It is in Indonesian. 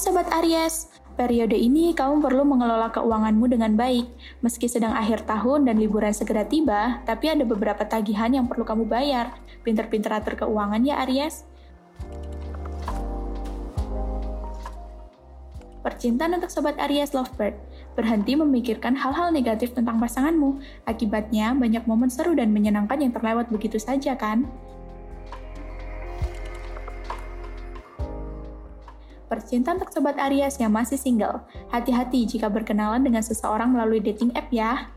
Sobat Aries, periode ini kamu perlu mengelola keuanganmu dengan baik. Meski sedang akhir tahun dan liburan segera tiba, tapi ada beberapa tagihan yang perlu kamu bayar. Pinter-pinter atur keuangan ya Aries. Percintaan untuk Sobat Aries Lovebird. Berhenti memikirkan hal-hal negatif tentang pasanganmu. Akibatnya, banyak momen seru dan menyenangkan yang terlewat begitu saja kan? Percintaan untuk Sobat Aries yang masih single. Hati-hati jika berkenalan dengan seseorang melalui dating app ya.